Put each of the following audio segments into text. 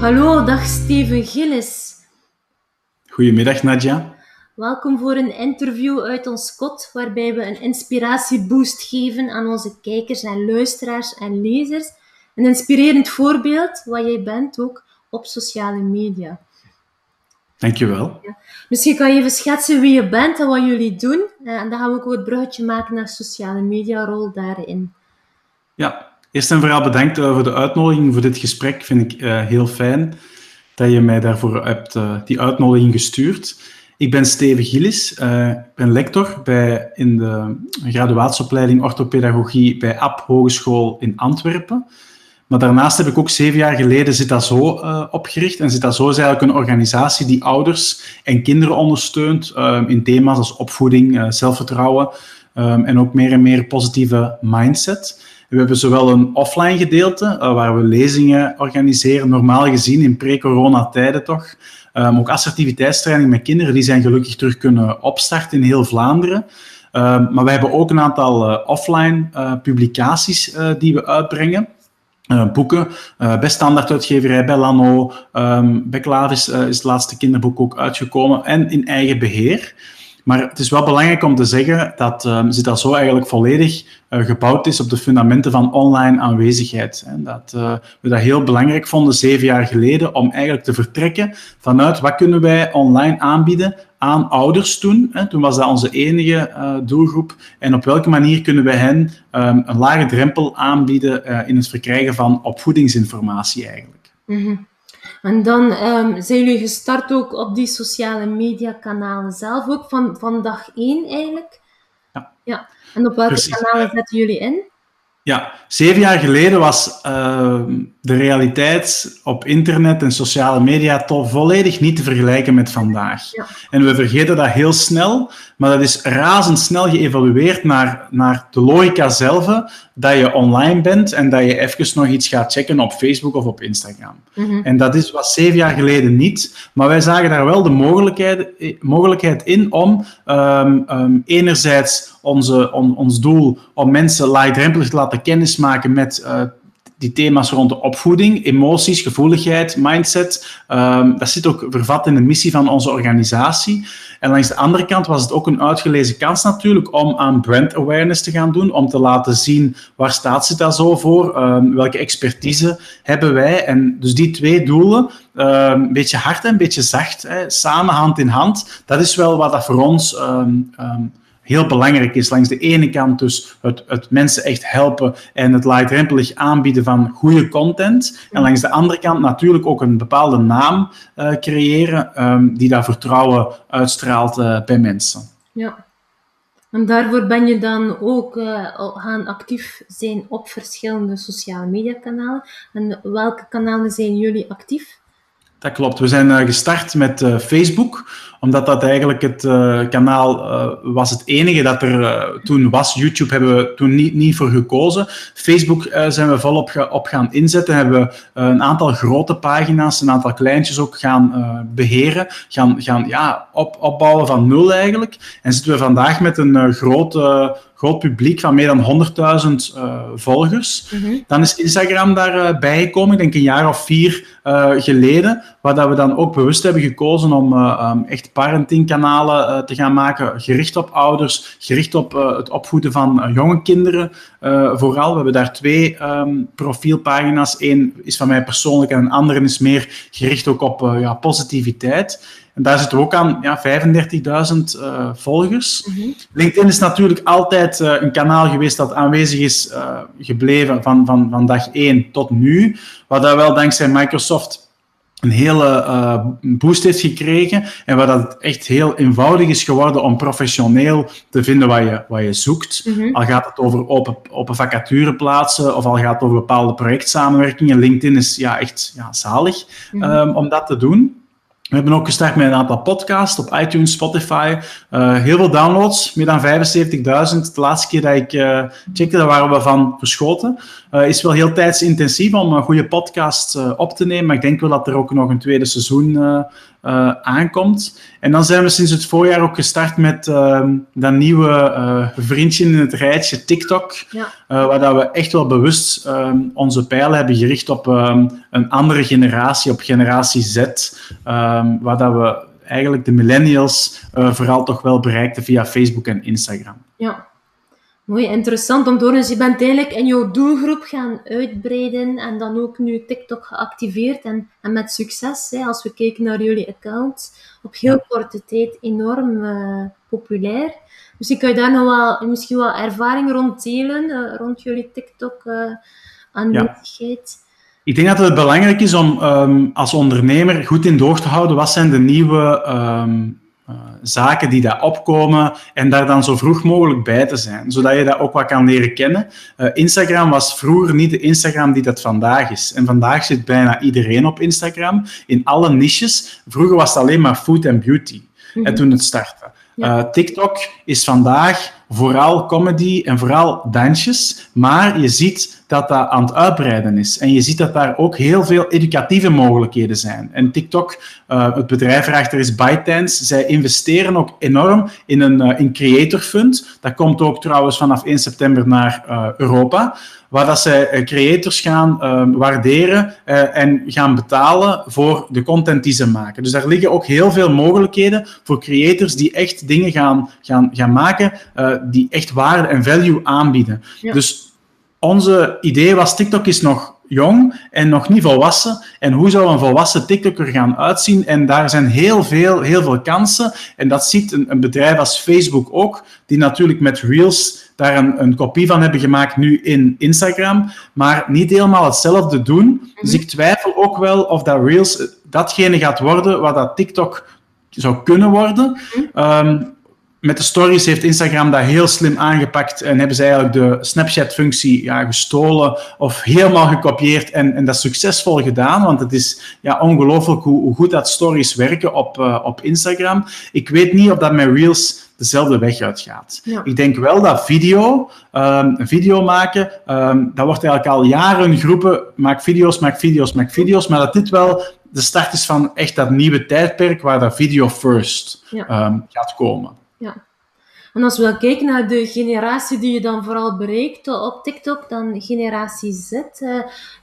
Hallo, dag Steven Gillis. Goedemiddag Nadja. Welkom voor een interview uit ons kot, waarbij we een inspiratieboost geven aan onze kijkers en luisteraars en lezers. Een inspirerend voorbeeld, wat jij bent ook, op sociale media. Dankjewel. Ja. Misschien kan je even schetsen wie je bent en wat jullie doen. Eh, en dan gaan we ook het bruggetje maken naar sociale media rol daarin. Ja, eerst en vooral bedankt eh, voor de uitnodiging voor dit gesprek. Vind ik uh, heel fijn dat je mij daarvoor hebt uh, die uitnodiging gestuurd. Ik ben Steven Gillis, ik ben lector bij, in de graduatieopleiding orthopedagogie bij AP Hogeschool in Antwerpen. Maar daarnaast heb ik ook zeven jaar geleden Zit dat zo uh, opgericht. En Zit dat zo is eigenlijk een organisatie die ouders en kinderen ondersteunt um, in thema's als opvoeding, zelfvertrouwen um, en ook meer en meer positieve mindset. We hebben zowel een offline gedeelte, uh, waar we lezingen organiseren, normaal gezien in pre-corona tijden toch. Um, ook assertiviteitstraining met kinderen, die zijn gelukkig terug kunnen opstarten in heel Vlaanderen. maar we hebben ook een aantal offline publicaties die we uitbrengen. Boeken. Bij Standaarduitgeverij, bij Lano, um, bij is het laatste kinderboek ook uitgekomen en in eigen beheer. Maar het is wel belangrijk om te zeggen dat um, zo eigenlijk volledig uh, gebouwd is op de fundamenten van online aanwezigheid. En dat uh, we dat heel belangrijk vonden zeven jaar geleden om eigenlijk te vertrekken vanuit wat kunnen wij online aanbieden aan ouders toen. Hè. Toen was dat onze enige uh, doelgroep. En op welke manier kunnen wij hen um, een lage drempel aanbieden in het verkrijgen van opvoedingsinformatie eigenlijk. Mm. En dan um, zijn jullie gestart ook op die sociale media kanalen zelf, ook van, van dag één eigenlijk. Ja. ja. En op welke Precies. kanalen zetten jullie in? Ja, zeven jaar geleden was uh, de realiteit op internet en sociale media toch volledig niet te vergelijken met vandaag. Ja. En we vergeten dat heel snel, maar dat is razendsnel geëvolueerd naar, naar de logica zelf, dat je online bent en dat je even nog iets gaat checken op Facebook of op Instagram. Mm -hmm. En dat is, was zeven jaar geleden niet, maar wij zagen daar wel de mogelijkheid, mogelijkheid in om um, um, enerzijds onze, on, ons doel om mensen laagdrempelig te laten kennismaken met uh, die thema's rond de opvoeding, emoties, gevoeligheid, mindset. Um, dat zit ook vervat in de missie van onze organisatie. En langs de andere kant was het ook een uitgelezen kans natuurlijk om aan brand awareness te gaan doen, om te laten zien waar staat ze daar zo voor, um, welke expertise hebben wij. En dus die twee doelen, um, een beetje hard en een beetje zacht, hè, samen hand in hand, dat is wel wat dat voor ons heel belangrijk is. Langs de ene kant dus het, het mensen echt helpen en het laagdrempelig aanbieden van goede content. En langs de andere kant natuurlijk ook een bepaalde naam uh, creëren um, die dat vertrouwen uitstraalt uh, bij mensen. Ja. En daarvoor ben je dan ook uh, gaan actief zijn op verschillende sociale mediakanalen. En welke kanalen zijn jullie actief? Dat klopt. We zijn gestart met Facebook, omdat dat eigenlijk het uh, kanaal was het enige dat er toen was. YouTube hebben we toen niet, niet voor gekozen. Facebook zijn we volop ga, op gaan inzetten. Hebben we een aantal grote pagina's, een aantal kleintjes ook gaan beheren. Gaan, gaan ja, op, opbouwen van nul eigenlijk. En zitten we vandaag met een grote groot publiek van meer dan 100.000 uh, volgers. Mm -hmm. Dan is Instagram daarbij uh, gekomen, ik denk een jaar of vier uh, geleden, waar dat we dan ook bewust hebben gekozen om um, echt parentingkanalen te gaan maken, gericht op ouders, gericht op het opvoeden van jonge kinderen vooral. We hebben daar twee um, profielpagina's. Eén is van mij persoonlijk en een andere is meer gericht ook op ja, positiviteit. En daar zitten we ook aan ja, 35.000 uh, volgers. Mm -hmm. LinkedIn is natuurlijk altijd uh, een kanaal geweest dat aanwezig is uh, gebleven van, van, van dag 1 tot nu. Wat daar wel dankzij Microsoft een hele uh, boost heeft gekregen en waar dat echt heel eenvoudig is geworden om professioneel te vinden wat je, wat je zoekt. Mm -hmm. Al gaat het over open, open vacatureplaatsen of al gaat het over bepaalde projectsamenwerkingen. LinkedIn is ja, echt ja, zalig mm -hmm. um, om dat te doen. We hebben ook gestart met een aantal podcasts op iTunes, Spotify. Uh, heel veel downloads, meer dan 75.000. De laatste keer dat ik uh, checkte, daar waren we van verschoten. Uh, is wel heel tijdsintensief om een goede podcast op te nemen. Maar ik denk wel dat er ook nog een tweede seizoen uh, aankomt. En dan zijn we sinds het voorjaar ook gestart met uh, dat nieuwe vriendje in het rijtje, TikTok. Ja. waar dat we echt wel bewust ehm, onze pijlen hebben gericht op ehm, een andere generatie, op generatie Z. waar dat we eigenlijk de millennials vooral toch wel bereikten via Facebook en Instagram. Ja, Mooi, interessant om door. Dus je bent eigenlijk in jouw doelgroep gaan uitbreiden en dan ook nu TikTok geactiveerd en, en met succes. Hè, als we kijken naar jullie accounts, op heel korte tijd enorm uh, populair. Misschien kan je daar nog wel, misschien wel ervaring rond delen, uh, rond jullie TikTok uh, aanwezigheid. Ik denk dat het belangrijk is om um, als ondernemer goed in door te houden wat zijn de nieuwe um, uh, zaken die daar opkomen en daar dan zo vroeg mogelijk bij te zijn, zodat je dat ook wat kan leren kennen. Uh, Instagram was vroeger niet de Instagram die dat vandaag is. En vandaag zit bijna iedereen op Instagram, in alle niches. Vroeger was het alleen maar food en beauty, mm -hmm. toen het startte. Uh, TikTok is vandaag vooral comedy en vooral dansjes, maar je ziet dat dat aan het uitbreiden is. En je ziet dat daar ook heel veel educatieve mogelijkheden zijn. En TikTok, uh, het bedrijf erachter is ByteDance, zij investeren ook enorm in een uh, in Creator Fund. Dat komt ook trouwens vanaf 1 september naar uh, Europa waar dat zij creators gaan uh, waarderen uh, en gaan betalen voor de content die ze maken. Dus daar liggen ook heel veel mogelijkheden voor creators die echt dingen gaan, gaan, gaan maken uh, die echt waarde en value aanbieden. Ja. Dus onze idee was, TikTok is nog jong en nog niet volwassen. En hoe zou een volwassen TikToker gaan uitzien? En daar zijn heel veel, heel veel kansen. En dat ziet een, een bedrijf als Facebook ook, die natuurlijk met Reels daar een, een, kopie van hebben gemaakt nu in Instagram, maar niet helemaal hetzelfde doen. -hmm. Dus ik twijfel ook wel of dat Reels datgene gaat worden wat dat TikTok zou kunnen worden. Um, met de stories heeft Instagram dat heel slim aangepakt en hebben ze eigenlijk de Snapchat-functie ja, gestolen of helemaal gekopieerd en, en dat succesvol gedaan, want het is ja, ongelooflijk hoe, hoe goed dat stories werken op, uh, op Instagram. Ik weet niet of dat met Reels dezelfde weg uitgaat. Ja. Ik denk wel dat video, um, video maken, um, dat wordt eigenlijk al jaren groepen, maak video's, maak video's, maak video's, maar dat dit wel de start is van echt dat nieuwe tijdperk waar dat video first ja. um, gaat komen. Ja. En als we dan kijken naar de generatie die je dan vooral bereikt op TikTok, dan generatie Z, uh,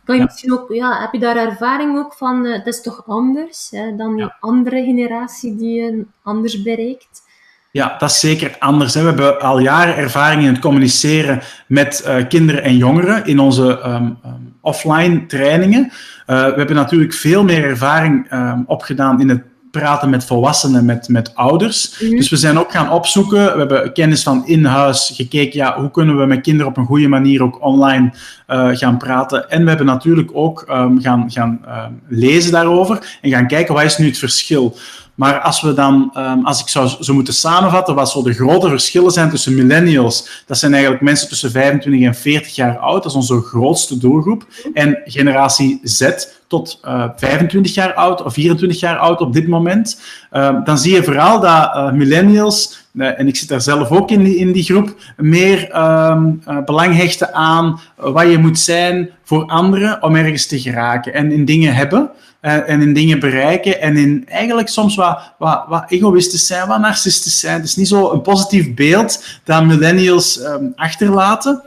kan je ja. misschien ook, ja, heb je daar ervaring ook van, uh, dat is toch anders hè, dan die ja. andere generatie die je anders bereikt? Ja, dat is zeker anders. Hè. We hebben al jaren ervaring in het communiceren met uh, kinderen en jongeren in onze um, um, offline trainingen. we hebben natuurlijk veel meer ervaring um, opgedaan in het praten met volwassenen, met, met ouders. Mm -hmm. Dus we zijn ook gaan opzoeken. We hebben kennis van in-huis gekeken. Ja, hoe kunnen we met kinderen op een goede manier ook online uh, gaan praten? En we hebben natuurlijk ook um, gaan, gaan uh, lezen daarover en gaan kijken wat is nu het verschil. Maar als we dan, um, als ik zou zo moeten samenvatten, wat zo de grote verschillen zijn tussen millennials, dat zijn eigenlijk mensen tussen 25 en 40 jaar oud, dat is onze grootste doelgroep, en generatie Z tot uh, 25 jaar oud of 24 jaar oud op dit moment, uh, dan zie je vooral dat uh, millennials, uh, en ik zit daar zelf ook in die, in die groep, meer um, belang hechten aan wat je moet zijn voor anderen om ergens te geraken en in dingen hebben en in dingen bereiken en in eigenlijk soms wat, wat, wat egoïstisch zijn, wat narcistisch zijn. Het is niet zo een positief beeld dat millennials um, achterlaten.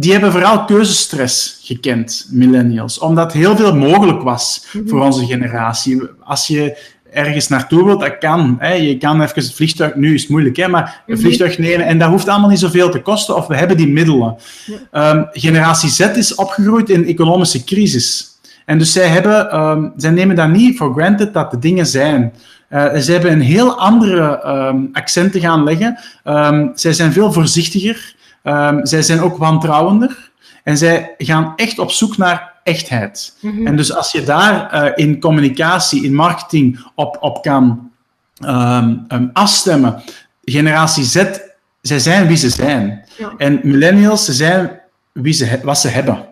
Die hebben vooral keuzestress gekend, millennials, omdat heel veel mogelijk was -hmm. voor onze generatie. Als je ergens naartoe wilt, dat kan. Hè. Je kan even het vliegtuig, nu is het moeilijk, hè, maar een -hmm. vliegtuig nemen en dat hoeft allemaal niet zoveel te kosten, of we hebben die middelen. Um, generatie Z is opgegroeid in economische crisis. En dus zij, hebben, um, zij nemen dat niet voor granted dat de dingen zijn. Uh, ze hebben een heel andere um, accenten gaan leggen. Zij zijn veel voorzichtiger. Um, zij zijn ook wantrouwender. En zij gaan echt op zoek naar echtheid. Mm -hmm. En dus als je daar uh, in communicatie, in marketing op, op kan afstemmen, generatie Z, zij zijn wie ze zijn. Ja. En millennials, ze zijn wie ze, wat ze hebben.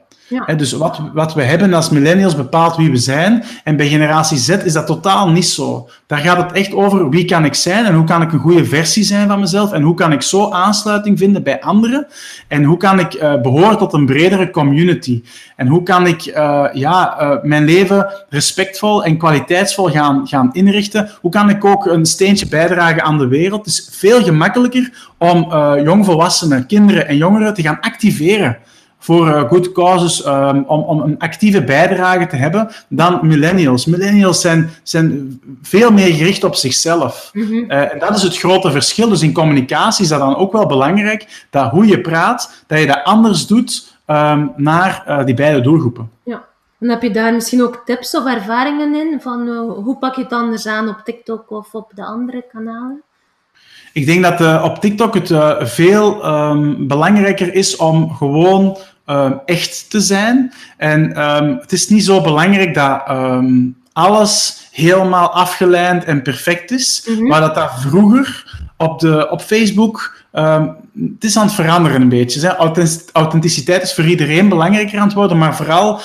Dus wat, wat we hebben als millennials bepaalt wie we zijn. En bij generatie Z is dat totaal niet zo. Daar gaat het echt over wie kan ik zijn en hoe kan ik een goede versie zijn van mezelf en hoe kan ik zo aansluiting vinden bij anderen en hoe kan ik uh, behoren tot een bredere community. En hoe kan ik uh, ja, uh, mijn leven respectvol en kwaliteitsvol gaan, gaan inrichten. Hoe kan ik ook een steentje bijdragen aan de wereld. Het is veel gemakkelijker om jongvolwassenen, kinderen en jongeren te gaan activeren voor uh, good causes, um, om, om een actieve bijdrage te hebben, dan millennials. Millennials zijn, zijn veel meer gericht op zichzelf. Mm -hmm. uh, en dat is het grote verschil. Dus in communicatie is dat dan ook wel belangrijk, dat hoe je praat, dat je dat anders doet um, naar uh, die beide doelgroepen. Ja. En heb je daar misschien ook tips of ervaringen in, van hoe pak je het anders aan op TikTok of op de andere kanalen? Ik denk dat uh, op TikTok het uh, veel um, belangrijker is om gewoon uh, echt te zijn. En um, het is niet zo belangrijk dat alles helemaal afgeleid en perfect is, mm -hmm. maar dat dat vroeger op, de, op Facebook. het is aan het veranderen een beetje. Hè. Authenticiteit is voor iedereen belangrijker aan het worden, maar vooral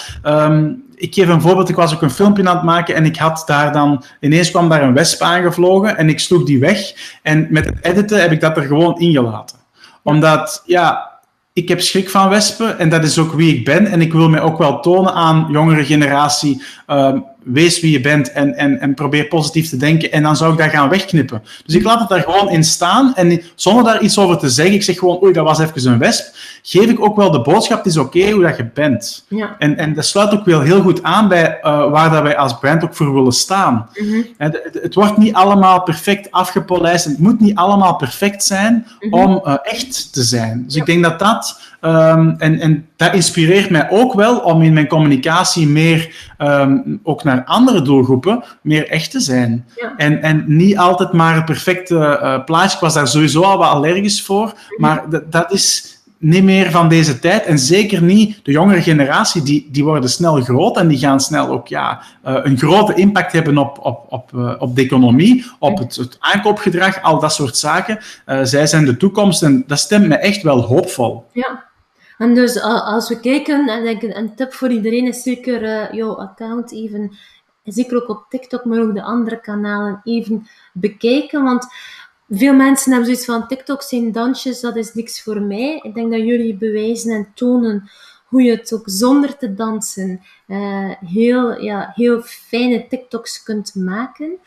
ik geef een voorbeeld. Ik was ook een filmpje aan het maken en ik had daar dan... Ineens kwam daar een wesp aangevlogen en ik sloeg die weg. En met het editen heb ik dat er gewoon ingelaten. Omdat, ja, ik heb schrik van wespen en dat is ook wie ik ben. En ik wil mij ook wel tonen aan jongere generatie. Uh, wees wie je bent en, en, en probeer positief te denken. En dan zou ik dat gaan wegknippen. Dus ik laat het daar gewoon in staan. En zonder daar iets over te zeggen, ik zeg gewoon, oei, dat was even een wesp. Geef ik ook wel de boodschap, het is oké okay hoe dat je bent. Ja. En, en dat sluit ook wel heel goed aan bij uh, waar dat wij als brand ook voor willen staan. Mm -hmm. het, het, het, wordt niet allemaal perfect afgepolijst. Het moet niet allemaal perfect zijn mm -hmm. om uh, echt te zijn. Dus ja. ik denk dat dat... Um, en, en dat inspireert mij ook wel om in mijn communicatie meer um, ook naar andere doelgroepen meer echt te zijn. Ja. En, en niet altijd maar het perfecte uh, plaatje. Ik was daar sowieso al wat allergisch voor, maar dat is niet meer van deze tijd. En zeker niet de jongere generatie, die, die worden snel groot en die gaan snel ook ja, uh, een grote impact hebben op, op, op, uh, op de economie, op het, het, aankoopgedrag, al dat soort zaken. Uh, zij zijn de toekomst en dat stemt me echt wel hoopvol. Ja. En dus als we kijken, en denk een tip voor iedereen is zeker uh, jouw account even, zeker ook op TikTok, maar ook de andere kanalen even bekijken. Want veel mensen hebben zoiets van TikTok zijn dansjes, dat is niks voor mij. Ik denk dat jullie bewijzen en tonen hoe je het ook zonder te dansen uh, heel, ja, heel fijne TikToks kunt maken.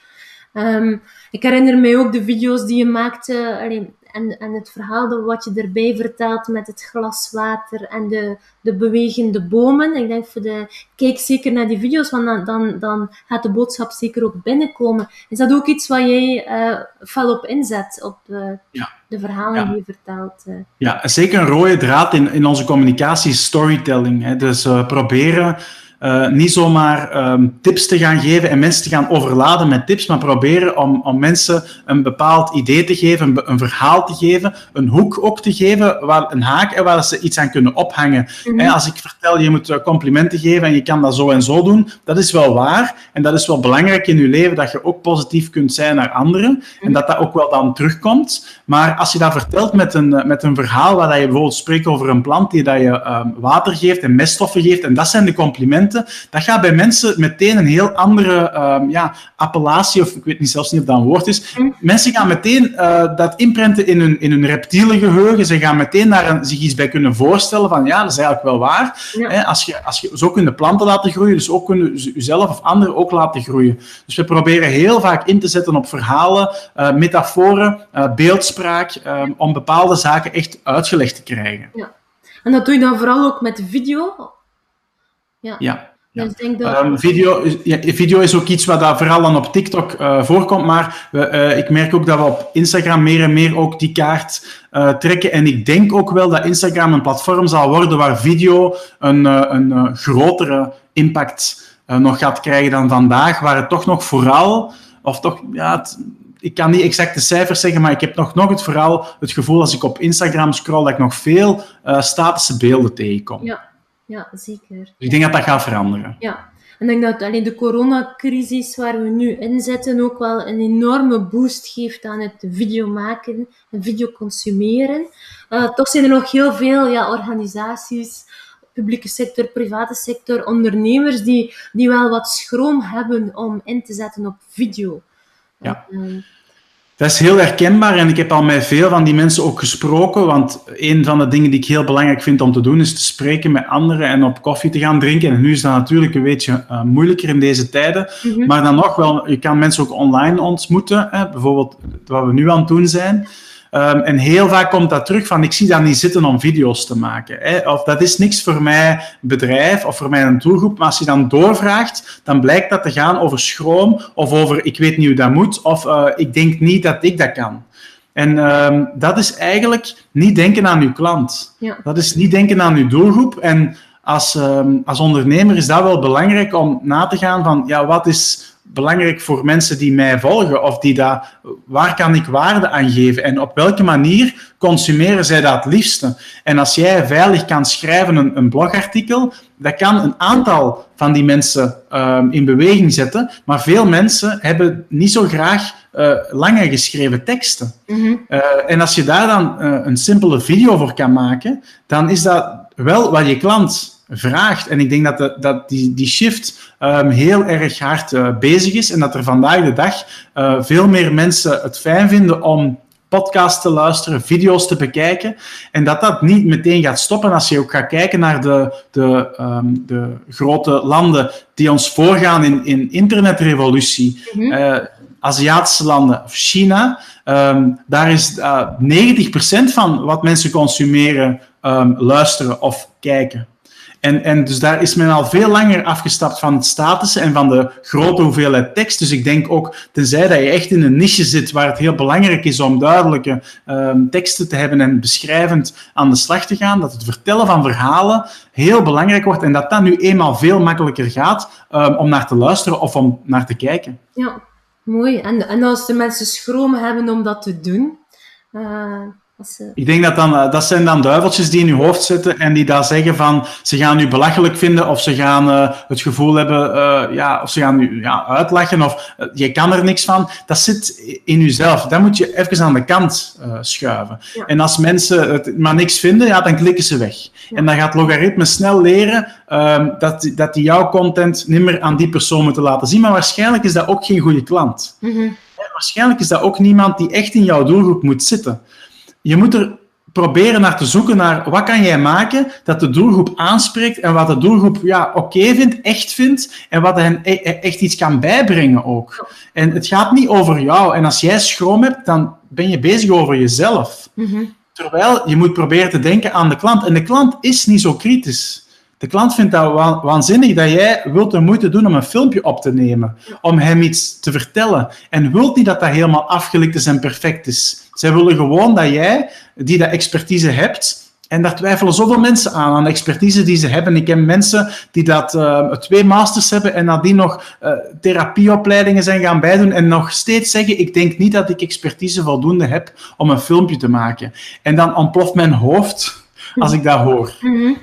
Um, ik herinner mij ook de video's die je maakte. Alleen, en, en het verhaal wat je erbij vertelt met het glas water en de, de bewegende bomen. Ik denk voor de, kijk zeker naar die video's, want dan, dan, dan gaat de boodschap zeker ook binnenkomen. Is dat ook iets wat jij uh, fel op inzet, op de, ja. de verhalen ja. die je vertelt? Uh. Ja, zeker een rode draad in, in onze communicatie storytelling. Hè. Dus proberen uh, niet zomaar um, tips te gaan geven en mensen te gaan overladen met tips, maar proberen om, om mensen een bepaald idee te geven, een, een, verhaal te geven, een hoek ook te geven, waar, een haak en waar ze iets aan kunnen ophangen. Mm -hmm. als ik vertel, je moet complimenten geven en je kan dat zo en zo doen, dat is wel waar en dat is wel belangrijk in je leven, dat je ook positief kunt zijn naar anderen mm -hmm. en dat dat ook wel dan terugkomt. Maar als je dat vertelt met een, met een verhaal waar je bijvoorbeeld spreekt over een plant die dat je um, water geeft en meststoffen geeft, en dat zijn de complimenten dat gaat bij mensen meteen een heel andere um, ja, appellatie, of ik weet niet zelfs niet of dat een woord is. Mm. Mensen gaan meteen uh, dat inprenten in hun, in hun reptiele geheugen. Ze gaan meteen daar een, zich iets bij kunnen voorstellen van ja, dat is eigenlijk wel waar. Ja. Hè, als je, als je, zo kun je planten laten groeien, dus ook kunnen ze jezelf of anderen ook laten groeien. Dus we proberen heel vaak in te zetten op verhalen, uh, metaforen, uh, beeldspraak, um, om bepaalde zaken echt uitgelegd te krijgen. Ja. En dat doe je dan vooral ook met video? Ja. ja. Ja. Dus denk dat... um, video, ja, video is ook iets wat daar vooral dan op TikTok uh, voorkomt, maar we, uh, ik merk ook dat we op Instagram meer en meer ook die kaart uh, trekken. En ik denk ook wel dat Instagram een platform zal worden waar video een, een grotere impact nog gaat krijgen dan vandaag, waar het toch nog vooral, of toch, ja, het, ik kan niet exact de cijfers zeggen, maar ik heb nog, nog het vooral het gevoel als ik op Instagram scroll dat ik nog veel statische beelden tegenkom. Ja ja, zeker. Dus ik denk dat dat gaat veranderen. Ja, en ik denk dat alleen de coronacrisis waar we nu in zitten ook wel een enorme boost geeft aan het video maken en video consumeren. Uh, toch zijn er nog heel veel ja, organisaties, publieke sector, private sector, ondernemers die, die wel wat schroom hebben om in te zetten op video. Ja. Dat is heel herkenbaar en ik heb al met veel van die mensen ook gesproken, want een van de dingen die ik heel belangrijk vind om te doen is te spreken met anderen en op koffie te gaan drinken. En nu is dat natuurlijk een beetje uh, moeilijker in deze tijden, mhm. maar dan nog wel, je kan mensen ook online ontmoeten, hè, bijvoorbeeld wat we nu aan het doen zijn. Um, en heel vaak komt dat terug van, ik zie dat niet zitten om video's te maken. Hè? Of dat is niks voor mij bedrijf of voor mij een doelgroep. Maar als je dan doorvraagt, dan blijkt dat te gaan over schroom of over, ik weet niet hoe dat moet, of uh, ik denk niet dat ik dat kan. En um, dat is eigenlijk niet denken aan uw klant. Ja. Dat is niet denken aan uw doelgroep. En als, um, als ondernemer is dat wel belangrijk om na te gaan van, ja, wat is belangrijk voor mensen die mij volgen? Of die dat, waar kan ik waarde aan geven? En op welke manier consumeren zij dat het liefste? En als jij veilig kan schrijven een, een blogartikel, dat kan een aantal van die mensen um, in beweging zetten. Maar veel mensen hebben niet zo graag uh, lange geschreven teksten. Mm -hmm. uh, en als je daar dan uh, een simpele video voor kan maken, dan is dat wel wat je klant vraagt. En ik denk dat, de, dat die, die shift um, heel erg hard uh, bezig is en dat er vandaag de dag uh, veel meer mensen het fijn vinden om podcasts te luisteren, video's te bekijken. En dat dat niet meteen gaat stoppen als je ook gaat kijken naar de, de, um, de grote landen die ons voorgaan in, in internetrevolutie. Mm -hmm. uh, Aziatische landen of China, um, daar is uh, 90% van wat mensen consumeren um, luisteren of kijken. En, en dus daar is men al veel langer afgestapt van status en van de grote hoeveelheid tekst. Dus ik denk ook, tenzij dat je echt in een niche zit waar het heel belangrijk is om duidelijke um, teksten te hebben en beschrijvend aan de slag te gaan, dat het vertellen van verhalen heel belangrijk wordt en dat dat nu eenmaal veel makkelijker gaat um, om naar te luisteren of om naar te kijken. Ja, mooi. En, en als de mensen schroom hebben om dat te doen, uh ik denk dat dan, eh, dat zijn dan duiveltjes die in je hoofd zitten en die daar zeggen van ze gaan u belachelijk vinden of ze gaan uh, het gevoel hebben, uh, ja, of ze gaan u ja, uitlachen of je kan er niks van. Dat zit in jezelf. Dat moet je even aan de kant schuiven. Ja. En als mensen het maar niks vinden, ja, dan klikken ze weg. Ja. En dan gaat logaritme snel leren ehm, dat, dat die jouw content niet meer aan die persoon moeten laten zien. Maar waarschijnlijk is dat ook geen goede klant. Mm -hmm. waarschijnlijk is dat ook niemand die echt in jouw doelgroep moet zitten je moet er proberen naar te zoeken naar wat kan jij maken dat de doelgroep aanspreekt en wat de doelgroep ja, oké okay vindt, echt vindt en wat hen e-, e-, echt iets kan bijbrengen ook. En het gaat niet over jou. En als jij schroom hebt, dan ben je bezig over jezelf. Mm -hmm. Terwijl je moet proberen te denken aan de klant. En de klant is niet zo kritisch. De klant vindt dat wa waanzinnig dat jij wilt de moeite doen om een filmpje op te nemen, om hem iets te vertellen. En wilt niet dat dat helemaal afgelikt is en perfect is. Zij willen gewoon dat jij, die dat expertise hebt, en daar twijfelen zoveel mensen aan, aan de expertise die ze hebben. Ik ken mensen die dat uh, twee masters hebben en nadien nog uh, therapieopleidingen zijn gaan bijdoen en nog steeds zeggen, ik denk niet dat ik expertise voldoende heb om een filmpje te maken. En dan ontploft mijn hoofd als ik dat hoor. Mm -hmm.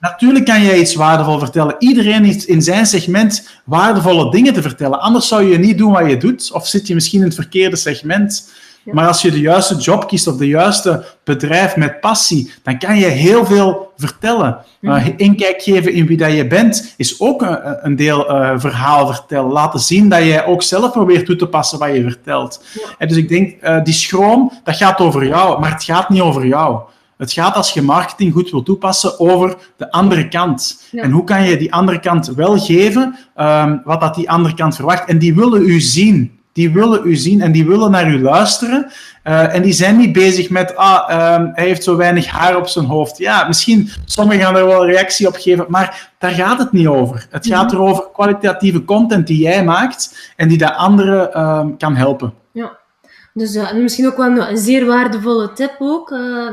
Natuurlijk kan jij iets waardevol vertellen. Iedereen heeft in zijn segment waardevolle dingen te vertellen. Anders zou je niet doen wat je doet, of zit je misschien in het verkeerde segment. Ja. Maar als je de juiste job kiest of de juiste bedrijf met passie, dan kan je heel veel vertellen. Mm. Uh, inkijk geven in wie dat je bent, is ook een, een deel uh, verhaal vertellen. Laten zien dat jij ook zelf probeert toe te passen wat je vertelt. Ja. En dus ik denk, uh, die schroom, dat gaat over jou, maar het gaat niet over jou. Het gaat als je marketing goed wil toepassen over de andere kant. Ja. En hoe kan je die andere kant wel geven um, wat dat die andere kant verwacht. En die willen u zien. Die willen u zien en die willen naar u luisteren. Uh, en die zijn niet bezig met, ah, um, hij heeft zo weinig haar op zijn hoofd. Ja, misschien, sommigen gaan er wel een reactie op geven, maar daar gaat het niet over. Het gaat erover kwalitatieve content die jij maakt en die de anderen um, kan helpen. Dus uh, misschien ook wel een zeer waardevolle tip ook, uh,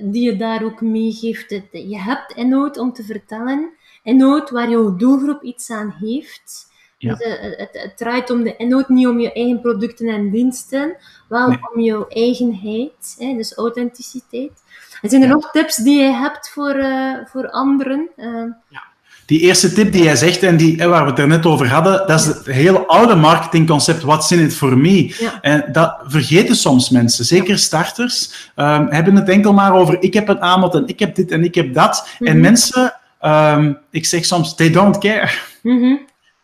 die je daar ook meegeeft. Je hebt inhoud om te vertellen, inhoud waar jouw doelgroep iets aan heeft. Ja. Dus, uh, het, het, draait om de inhoud, niet om je eigen producten en diensten, wel nee. om jouw eigenheid, hè, dus authenticiteit. En zijn er ja. nog tips die je hebt voor, voor anderen? ja die eerste tip die jij zegt en die, waar we het er net over hadden, dat is het hele oude marketingconcept, what's in it for me? Ja. En dat vergeten soms mensen, zeker starters, um, hebben het enkel maar over ik heb een aanbod en ik heb dit en ik heb dat. Mm -hmm. En mensen ehm, ik zeg soms, they don't care. Mhm.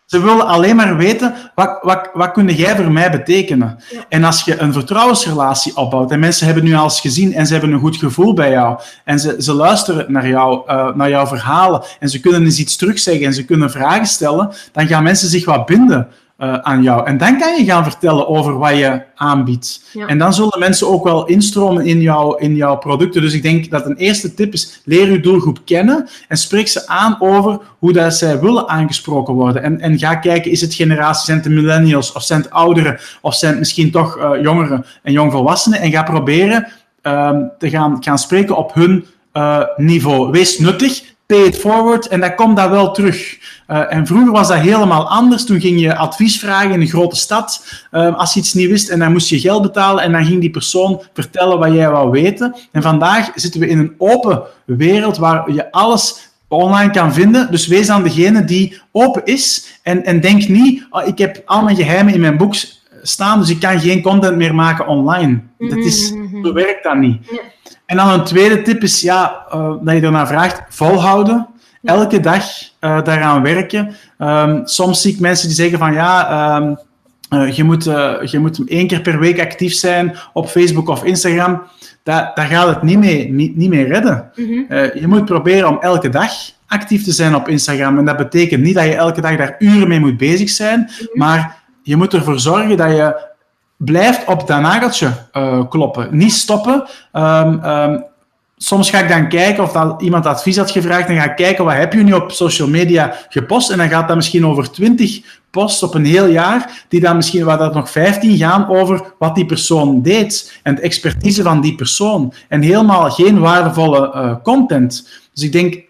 Ze willen alleen maar weten, wat, wat, wat kun jij voor mij betekenen? En als je een vertrouwensrelatie opbouwt, en mensen hebben nu al eens gezien en ze hebben een goed gevoel bij jou, en ze, ze luisteren naar, jou, uh, naar jouw verhalen, en ze kunnen eens iets terugzeggen en ze kunnen vragen stellen, dan gaan mensen zich wat binden uh, aan jou. En dan kan je gaan vertellen over wat je aanbiedt. Ja. En dan zullen mensen ook wel instromen in, jou, in jouw producten. Dus ik denk dat een eerste tip is, leer je doelgroep kennen en spreek ze aan over hoe dat zij willen aangesproken worden. En, en ga kijken, is het generatie, zijn het de millennials, of zijn het ouderen, of zijn het misschien toch uh, jongeren en jongvolwassenen? En ga proberen uh, te gaan, gaan spreken op hun uh, niveau. Wees nuttig, pay it forward en dan komt dat wel terug. Uh, en vroeger was dat helemaal anders. Toen ging je advies vragen in een grote stad uh, als je iets niet wist en dan moest je geld betalen en dan ging die persoon vertellen wat jij wou weten. En vandaag zitten we in een open wereld waar je alles online kan vinden. Dus wees dan degene die open is en, en denk niet, oh, ik heb al mijn geheimen in mijn boek staan, dus ik kan geen content meer maken online. Mm -hmm. Dat is, zo werkt dat niet. Ja. En dan een tweede tip is ja, uh, dat je ernaar vraagt, volhouden. Elke dag uh, daaraan werken. Um, soms zie ik mensen die zeggen van ja, um, uh, je, moet, je moet één keer per week actief zijn op Facebook of Instagram. Da daar gaat het niet mee, niet, niet mee redden. Mm -hmm. je moet proberen om elke dag actief te zijn op Instagram. En dat betekent niet dat je elke dag daar uren mee moet bezig zijn, mm -hmm. maar je moet ervoor zorgen dat je blijft op dat nageltje uh, kloppen. Niet stoppen. Um, um, soms ga ik dan kijken of dat iemand advies had gevraagd. Dan ga ik kijken, wat heb je nu op social media gepost? En dan gaat dat misschien over 20 posts op een heel jaar, die dan misschien, waar dat nog 15 gaan over wat die persoon deed. En de expertise van die persoon. En helemaal geen waardevolle uh, content. Dus ik denk,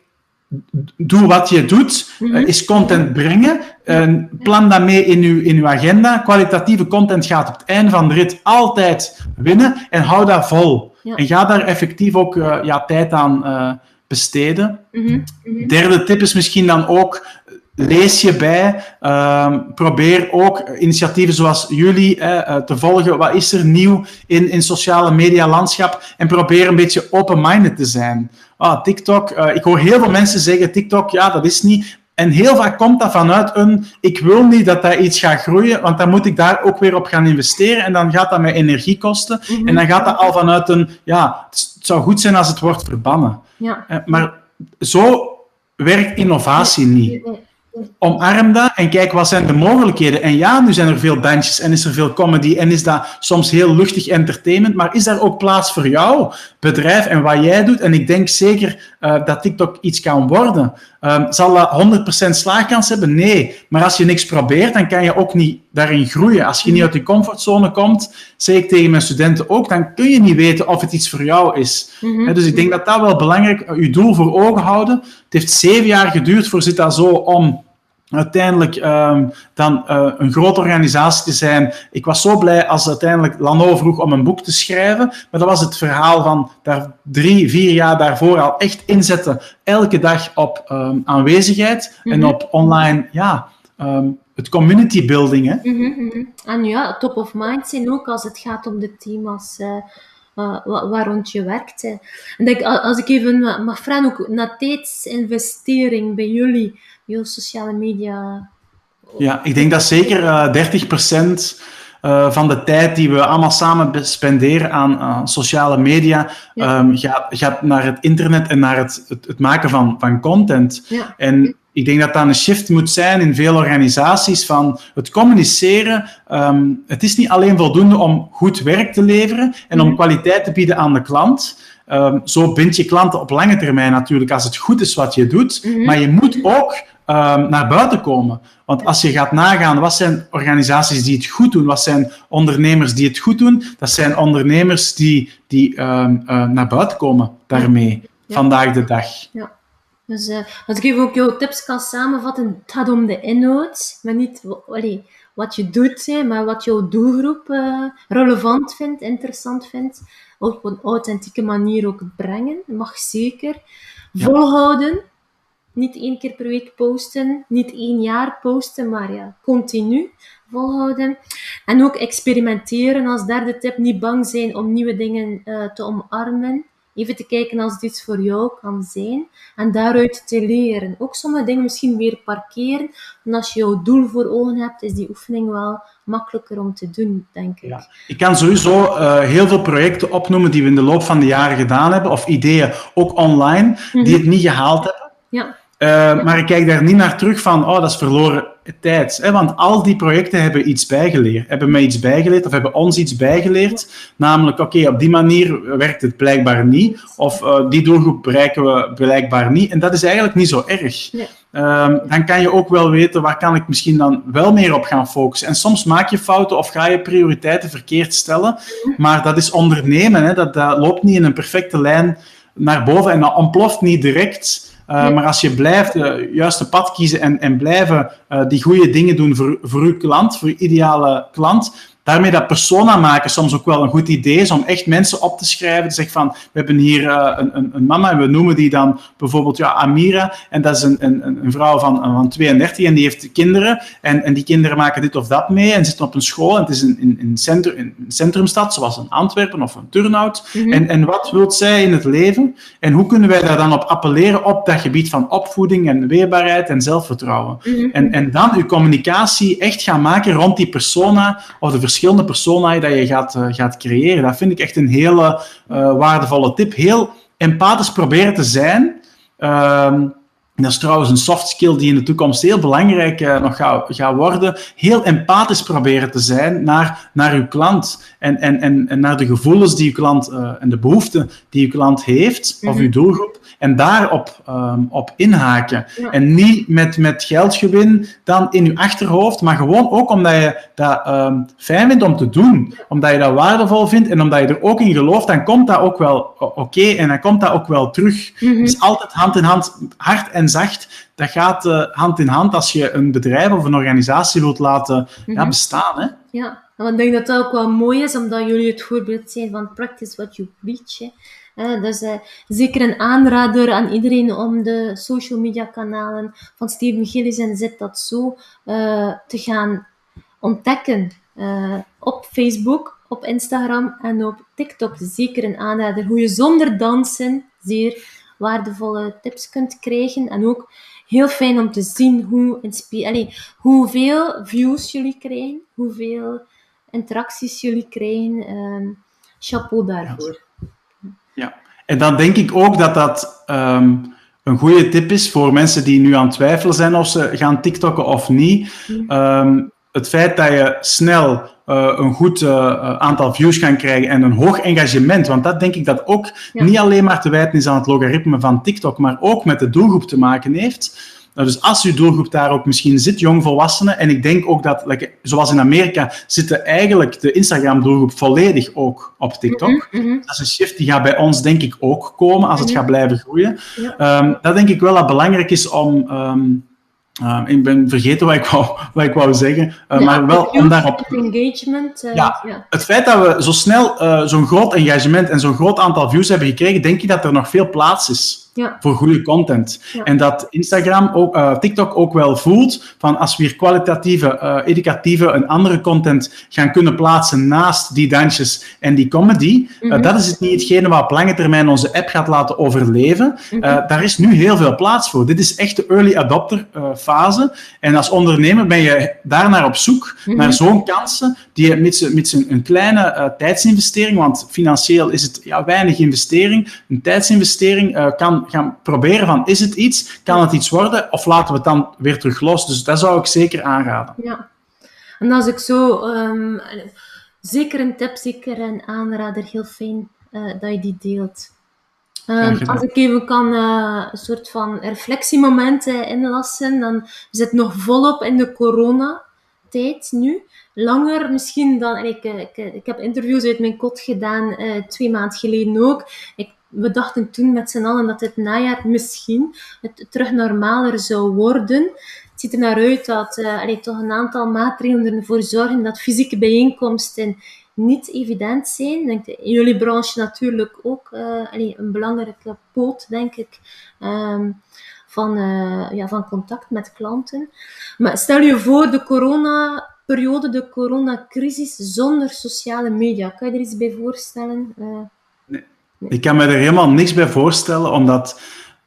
doe wat je doet, mm -hmm. is content brengen. Plan dat mee in uw, in uw agenda. Kwalitatieve content gaat op het einde van de rit altijd winnen en hou dat vol. Ja. En ga daar effectief ook uh, ja, tijd aan uh, besteden. Mm -hmm. Mm -hmm. Derde tip is misschien dan ook lees je bij. Uh, probeer ook initiatieven zoals jullie te volgen. Wat is er nieuw in, in sociale media landschap? En probeer een beetje open-minded te zijn. Ah, TikTok. Uh, ik hoor heel veel mensen zeggen: TikTok, ja, dat is niet. En heel vaak komt dat vanuit een: ik wil niet dat dat iets gaat groeien, want dan moet ik daar ook weer op gaan investeren. En dan gaat dat mij energie kosten. Mm -hmm. En dan gaat dat al vanuit een: ja, het zou goed zijn als het wordt verbannen. Ja. maar zo werkt innovatie niet omarm dat en kijk wat zijn de mogelijkheden. En ja, nu zijn er veel bandjes en is er veel comedy en is dat soms heel luchtig entertainment, maar is daar ook plaats voor jouw bedrijf en wat jij doet? En ik denk zeker uh, dat TikTok iets kan worden. Um, zal dat 100% slaagkans hebben? Nee. Maar als je niks probeert, dan kan je ook niet daarin groeien. Als je niet uit je comfortzone komt, zeg ik tegen mijn studenten ook, dan kun je niet weten of het iets voor jou is. Mm -hmm. He, dus ik denk dat dat wel belangrijk is. Je doel voor ogen houden. Het heeft zeven jaar geduurd voor Zit dat zo om uiteindelijk um, dan uh, een grote organisatie te zijn. Ik was zo blij als uiteindelijk Lano vroeg om een boek te schrijven, maar dat was het verhaal van daar drie, vier jaar daarvoor al echt inzetten, elke dag op um, aanwezigheid mm -hmm. en op online, ja, um, het community building. Hè? Mm -hmm. En ja, top of mind zijn ook als het gaat om de thema's. Uh, uh, waar rond je werkt. En denk, als ik even mag vragen, ook naar tijdsinvestering bij jullie, je sociale media. Ja, ik denk dat zeker uh, 30% uh, van de tijd die we allemaal samen spenderen aan uh, sociale media ja. um, gaat, gaat, naar het internet en naar het, het, het maken van, van content. Ja. En ik denk dat dat een shift moet zijn in veel organisaties van het communiceren. Um, het is niet alleen voldoende om goed werk te leveren en om kwaliteit te bieden aan de klant. Um, zo bind je klanten op lange termijn natuurlijk als het goed is wat je doet. Mm -hmm. Maar je moet ook um, naar buiten komen. Want als je gaat nagaan, wat zijn organisaties die het goed doen? Wat zijn ondernemers die het goed doen? Dat zijn ondernemers die, die um, uh, naar buiten komen daarmee, ja. vandaag de dag. Ja. Dus uh, als ik even ook jouw tips kan samenvatten, het gaat om de inhoud, maar niet allee, wat je doet, hè, maar wat jouw doelgroep uh, relevant vindt, interessant vindt. Op een authentieke manier ook brengen, mag zeker. Ja. Volhouden, niet één keer per week posten, niet één jaar posten, maar ja, continu volhouden. En ook experimenteren als derde tip, niet bang zijn om nieuwe dingen uh, te omarmen. Even te kijken als het iets voor jou kan zijn. En daaruit te leren. Ook sommige dingen misschien weer parkeren. En als je jouw doel voor ogen hebt, is die oefening wel makkelijker om te doen, denk ik. Ja. Ik kan sowieso uh, heel veel projecten opnoemen die we in de loop van de jaren gedaan hebben, of ideeën, ook online, die mhm. het niet gehaald hebben. Ja. Uh, maar ik kijk daar niet naar terug van, oh, dat is verloren tijd. Hè? Want al die projecten hebben iets bijgeleerd. Hebben mij iets bijgeleerd of hebben ons iets bijgeleerd. Namelijk, oké, op die manier werkt het blijkbaar niet. Of uh, die doelgroep bereiken we blijkbaar niet. En dat is eigenlijk niet zo erg. Um, dan kan je ook wel weten waar kan ik misschien dan wel meer op gaan focussen. En soms maak je fouten of ga je prioriteiten verkeerd stellen. Maar dat is ondernemen. Hè? Dat, dat loopt niet in een perfecte lijn naar boven en dat ontploft niet direct. Uh, Maar als je blijft het juiste pad kiezen en, en blijven uh, die goede dingen doen voor, voor uw klant, voor uw ideale klant, daarmee dat persona maken soms ook wel een goed idee is om echt mensen op te schrijven. Zeggen van, we hebben hier uh, een, een, een, mama en we noemen die dan bijvoorbeeld ja, Amira. En dat is een, een, een vrouw van, van 32 en die heeft kinderen. En, en die kinderen maken dit of dat mee en zitten op een school. En het is een, in, in, centrum, een centrumstad, zoals een Antwerpen of een Turnhout. Mm -hmm. en, en wat wil zij in het leven? En hoe kunnen wij daar dan op appelleren op dat gebied van opvoeding en weerbaarheid en zelfvertrouwen? Mm -hmm. en, en dan uw communicatie echt gaan maken rond die persona of de verschillende persona's dat je gaat, uh, gaat creëren. Dat vind ik echt een hele uh, waardevolle tip. Heel empathisch proberen te zijn. Uh, dat is trouwens een soft skill die in de toekomst heel belangrijk uh, nog gaat ga worden. Heel empathisch proberen te zijn naar, naar uw klant en, en, en, en naar de gevoelens die uw klant uh, en de behoeften die uw klant heeft, mm -hmm. of uw doelgroep, en daarop um, op inhaken. Ja. En niet met, met geldgewin dan in uw achterhoofd, maar gewoon ook omdat je dat um, fijn vindt om te doen. Omdat je dat waardevol vindt en omdat je er ook in gelooft, dan komt dat ook wel oké okay, en dan komt dat ook wel terug. Mm -hmm. Dus altijd hand in hand, hard en zacht, dat gaat uh, hand in hand als je een bedrijf of een organisatie wilt laten mm -hmm. ja, bestaan. Hè? Ja, en ik denk dat dat ook wel mooi is, omdat jullie het voorbeeld zijn van practice what you preach. Hè. Dus uh, zeker een aanrader aan iedereen om de social media kanalen van Steven Gillis en Zet dat zo uh, te gaan ontdekken. op Facebook, op Instagram en op TikTok. Zeker een aanrader hoe je zonder dansen zeer waardevolle tips kunt krijgen. En ook heel fijn om te zien hoe Allee, hoeveel views jullie krijgen, hoeveel interacties jullie krijgen. Um, chapeau daarvoor. Ja, en dan denk ik ook dat dat um, een goede tip is voor mensen die nu aan het twijfelen zijn of ze gaan TikTokken of niet. Um, het feit dat je snel uh, een goed uh, aantal views kan krijgen en een hoog engagement, want dat denk ik dat ook ja. niet alleen maar te wijten is aan het logaritme van TikTok, maar ook met de doelgroep te maken heeft. Nou, dus als uw doelgroep daar ook misschien zit, jongvolwassenen, en ik denk ook dat, like, zoals in Amerika, zitten eigenlijk de Instagram-doelgroep volledig ook op TikTok. Mm -hmm. Dat is een shift die gaat bij ons denk ik ook komen als het mm -hmm. gaat blijven groeien. Ja. Um, dat denk ik wel dat belangrijk is om... Um, uh, ik ben vergeten wat ik wou, wat ik wou zeggen, uh, ja, maar wel om daarop... Engagement. Uh, ja, ja, het feit dat we zo snel zo'n groot engagement en zo'n groot aantal views hebben gekregen, denk ik dat er nog veel plaats is ja. voor goede content. Ja. En dat Instagram, ook, uh, TikTok ook wel voelt van als we hier kwalitatieve, uh, educatieve en andere content gaan kunnen plaatsen naast die dansjes en die comedy, mm -hmm. uh, dat is het niet hetgene wat op lange termijn onze app gaat laten overleven. Mm -hmm. daar is nu heel veel plaats voor. Dit is echt de early adopter fase. En als ondernemer ben je daarnaar op zoek, mm -hmm. naar zo'n kansen, die je met, met een kleine tijdsinvestering, want financieel is het ja, weinig investering, een tijdsinvestering kan gaan proberen van, is het iets? Kan het iets worden? Of laten we het dan weer terug los? Dus dat zou ik zeker aanraden. Ja. En als ik zo... Um, zeker een tip, zeker een aanrader. Heel fijn uh, dat je die deelt. Um, als ik even kan uh, een soort van reflectiemomenten inlassen, dan zitten nog volop in de coronatijd nu. Langer misschien dan... Ik, ik, ik heb interviews uit mijn kot gedaan, twee maanden geleden ook. Ik we dachten toen met z'n allen dat het najaar misschien het terug normaler zou worden. Het ziet er naar uit dat uh, toch een aantal maatregelen ervoor zorgen dat fysieke bijeenkomsten niet evident zijn. Denk, in jullie branche natuurlijk ook allee, een belangrijke poot, denk ik, um, van, uh, ja, van contact met klanten. Maar stel je voor de corona-periode, de coronacrisis zonder sociale media. Kan je er iets bij voorstellen? Ik kan me er helemaal niks bij voorstellen, omdat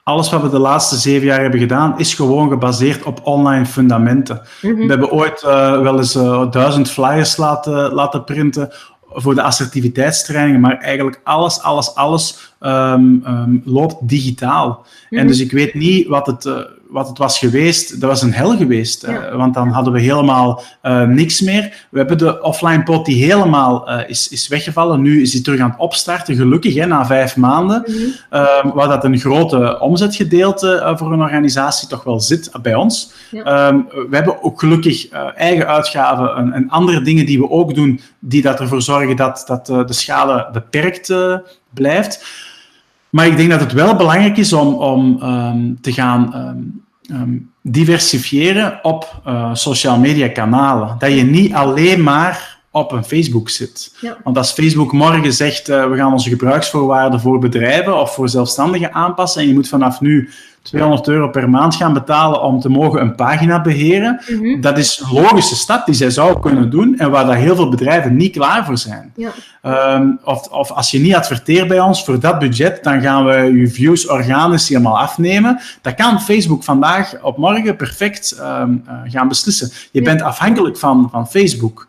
alles wat we de laatste zeven jaar hebben gedaan, is gewoon gebaseerd op online fundamenten. Mhm. We hebben ooit uh, wel eens uh, duizend flyers laten, laten printen voor de assertiviteitstrainingen, maar eigenlijk alles, alles, alles um, um, loopt digitaal. En mhm. dus ik weet niet wat het, uh, wat het was geweest. Dat was een hel geweest, uh, want dan hadden we helemaal uh, niks meer. We hebben de offline pot die helemaal is, is weggevallen. Nu is die terug aan het opstarten, gelukkig, hè, na vijf maanden. Mm -hmm. waar dat een grote omzetgedeelte voor een organisatie toch wel zit bij ons. Ja. Um, we hebben ook gelukkig eigen uitgaven en, en, andere dingen die we ook doen, die dat ervoor zorgen dat, dat de schade beperkt blijft. Maar ik denk dat het wel belangrijk is om, om um, te gaan um, diversifiëren op uh, social media kanalen. Dat je niet alleen maar op een Facebook zit. Ja. Want als Facebook morgen zegt, uh, we gaan onze gebruiksvoorwaarden voor bedrijven of voor zelfstandigen aanpassen en je moet vanaf nu 200 euro per maand gaan betalen om te mogen een pagina beheren. Mm -hmm. Dat is een logische stap die zij zou kunnen doen en waar daar heel veel bedrijven niet klaar voor zijn. Ja. Um, of, of als je niet adverteert bij ons voor dat budget, dan gaan we je views organisch helemaal afnemen. Dat kan Facebook vandaag op morgen perfect um, uh, gaan beslissen. Je ja. bent afhankelijk van, van Facebook.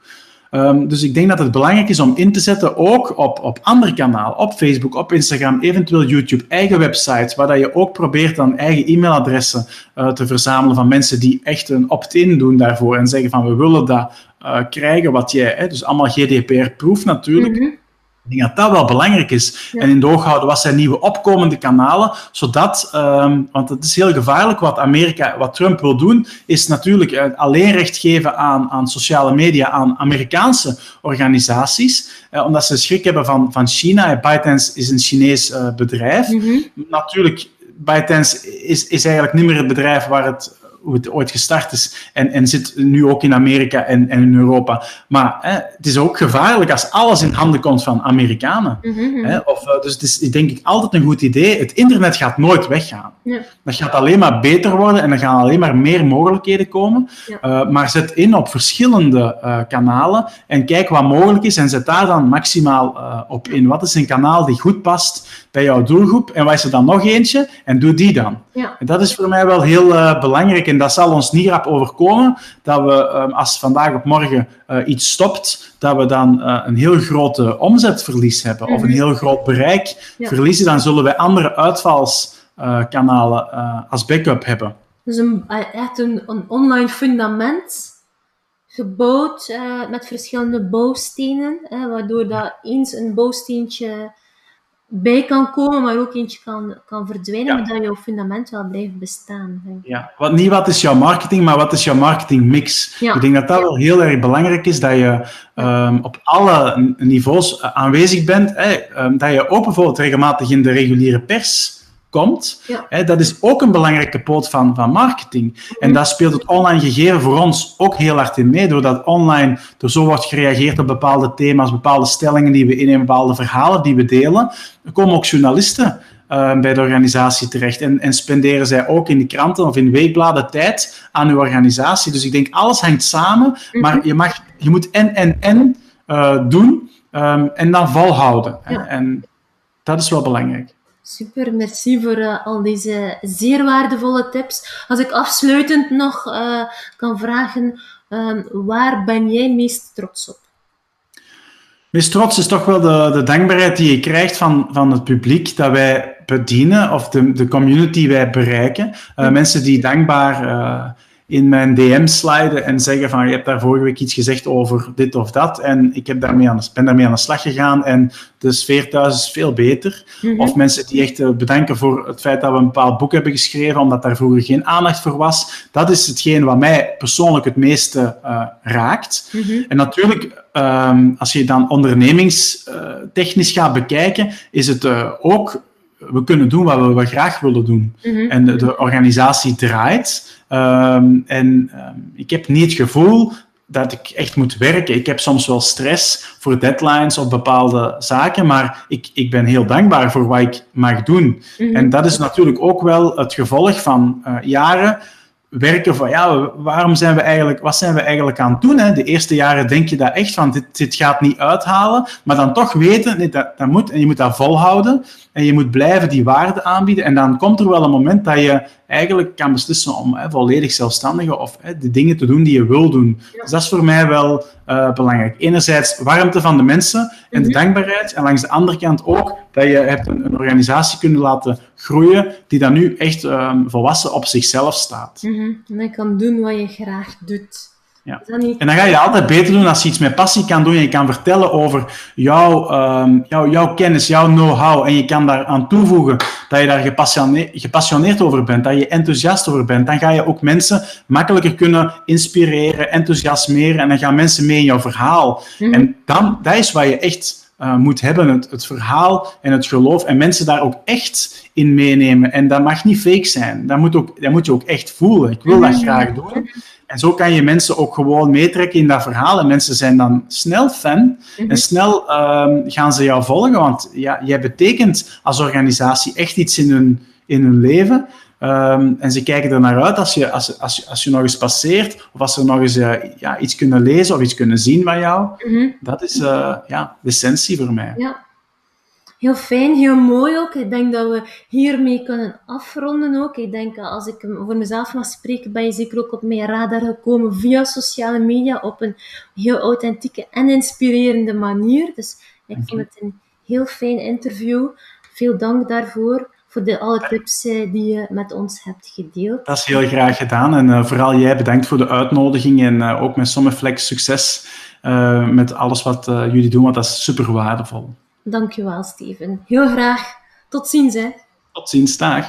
Um, dus ik denk dat het belangrijk is om in te zetten, ook op, op andere kanalen, op Facebook, op Instagram, eventueel YouTube, eigen websites, waar je ook probeert dan eigen e-mailadressen uh, te verzamelen van mensen die echt een opt-in doen daarvoor en zeggen van we willen dat uh, krijgen wat jij, hè, dus allemaal GDPR-proof natuurlijk. -hmm. Ik denk dat dat wel belangrijk is. Ja. En in de oog houden wat zijn nieuwe opkomende kanalen, zodat, um, want het is heel gevaarlijk wat Amerika, wat Trump wil doen, is natuurlijk uh, alleen recht geven aan, aan sociale media, aan Amerikaanse organisaties, uh, omdat ze schrik hebben van, van China. ByteDance is een Chinees uh, bedrijf. Mm -hmm. Natuurlijk, ByteDance is, is eigenlijk niet meer het bedrijf waar het hoe het ooit gestart is en, en zit nu ook in Amerika en, en in Europa. Maar hè, het is ook gevaarlijk als alles in handen komt van Amerikanen. Mm -hmm. hè, of, dus het is denk ik altijd een goed idee. Het internet gaat nooit weggaan. Ja. Dat gaat alleen maar beter worden en er gaan alleen maar meer mogelijkheden komen. Ja. Uh, maar zet in op verschillende uh, kanalen en kijk wat mogelijk is en zet daar dan maximaal uh, op in. Wat is een kanaal die goed past bij jouw doelgroep en wat is er dan nog eentje en doe die dan. Ja. En dat is voor mij wel heel belangrijk en dat zal ons niet rap overkomen, dat we um, als vandaag op morgen uh, iets stopt, dat we dan uh, een heel grote omzetverlies hebben mm -hmm. of een heel groot bereik ja. verliezen, dan zullen wij andere uitvalskanalen als backup hebben. Dus een, echt een, een online fundament gebouwd met verschillende bouwstenen, waardoor dat eens een bouwsteentje bij kan komen, maar ook eentje kan, kan verdwijnen, ja. maar dat jouw fundament wel blijft bestaan. Ja, wat, niet wat is jouw marketing, maar wat is jouw marketingmix? Ja. Ik denk dat dat wel heel erg belangrijk is, dat je um, op alle niveaus aanwezig bent. Hè, um, dat je ook bijvoorbeeld regelmatig in de reguliere pers komt. Ja. Hè, dat is ook een belangrijke poot van, van marketing. En daar speelt het online gegeven voor ons ook heel hard in mee, doordat online er zo wordt gereageerd op bepaalde thema's, bepaalde stellingen die we innemen, bepaalde verhalen die we delen. Er komen ook journalisten uh, bij de organisatie terecht en, en spenderen zij ook in de kranten of in weekbladen tijd aan uw organisatie. Dus ik denk, alles hangt samen, -hmm. maar je, mag, je moet en, en, en uh, doen um, en dan volhouden. Ja. En dat is wel belangrijk. Super, merci voor uh, al deze zeer waardevolle tips. Als ik afsluitend nog uh, kan vragen, uh, waar ben jij meest trots op? Meest trots is toch wel de, de dankbaarheid die je krijgt van, van het publiek dat wij bedienen, of de, de community wij bereiken. Mm. Mensen die dankbaar in mijn DM sliden en zeggen van je hebt daar vorige week iets gezegd over dit of dat en ik heb daarmee aan, ben daarmee aan de slag gegaan en de sfeer thuis is veel beter. Mm -hmm. Of mensen die echt bedanken voor het feit dat we een bepaald boek hebben geschreven omdat daar vroeger geen aandacht voor was. Dat is hetgeen wat mij persoonlijk het meeste uh, raakt. Mm -hmm. En natuurlijk, um, als je dan ondernemingstechnisch gaat bekijken, is het uh, ook we kunnen doen wat we, graag willen doen. Mm -hmm. En de, de, organisatie draait. Um, en um, ik heb niet het gevoel dat ik echt moet werken. Ik heb soms wel stress voor deadlines of bepaalde zaken, maar ik, ik ben heel dankbaar voor wat ik mag doen. Mm -hmm. En dat is natuurlijk ook wel het gevolg van uh, jaren werken van ja, waarom zijn we eigenlijk, wat zijn we eigenlijk aan het doen? Hè? De eerste jaren denk je dat echt van dit, dit gaat niet uithalen, maar dan toch weten, nee, dat, dat moet en je moet dat volhouden en je moet blijven die waarde aanbieden en dan komt er wel een moment dat je eigenlijk kan beslissen om hè, volledig zelfstandige of hè, de dingen te doen die je wil doen. Dus dat is voor mij wel uh, belangrijk. Enerzijds warmte van de mensen en de mhm. dankbaarheid en langs de andere kant ook dat je hebt een, een organisatie kunnen laten groeien die dan nu echt um, volwassen op zichzelf staat. Mm -hmm. En je kan doen wat je graag doet. Ja. En dan ga je altijd beter doen als je iets met passie kan doen. Je kan vertellen over jouw, um, jouw, jouw kennis, jouw know-how. En je kan daar aan toevoegen dat je daar gepassioneerd, gepassioneerd over bent, dat je enthousiast over bent. Dan ga je ook mensen makkelijker kunnen inspireren, enthousiasmeren. En dan gaan mensen mee in jouw verhaal. Mhm. En dan, dat is wat je echt uh, moet hebben, het, het, verhaal en het geloof. En mensen daar ook echt in meenemen. En dat mag niet fake zijn. Dat moet, ook, dat moet je ook echt voelen. Ik wil dat mhm. graag doen. En zo kan je mensen ook gewoon meetrekken in dat verhaal. En mensen zijn dan snel fan mhm. en snel um, gaan ze jou volgen. Want ja, jij betekent als organisatie echt iets in hun, in hun leven. Um, en ze kijken er naar uit als je, als, als, als je nog eens passeert, of als ze nog eens uh, ja, iets kunnen lezen of iets kunnen zien van jou. Mm Dat is uh, ja, de essentie voor mij. Ja. Heel fijn, heel mooi ook. Ik denk dat we hiermee kunnen afronden ook. Ik denk, als ik voor mezelf mag spreken, ben je zeker ook op mijn radar gekomen via sociale media op een heel authentieke en inspirerende manier. Dus ik vond het een heel fijn interview. Veel dank daarvoor voor de, alle tips eh, die je met ons hebt gedeeld. Dat is heel graag gedaan. En uh, vooral jij bedankt voor de uitnodiging en uh, ook met Sommerflex succes uh, met alles wat jullie doen, want dat is super waardevol. Dankjewel, Steven. Heel graag. Tot ziens, hè. Tot ziens, dag.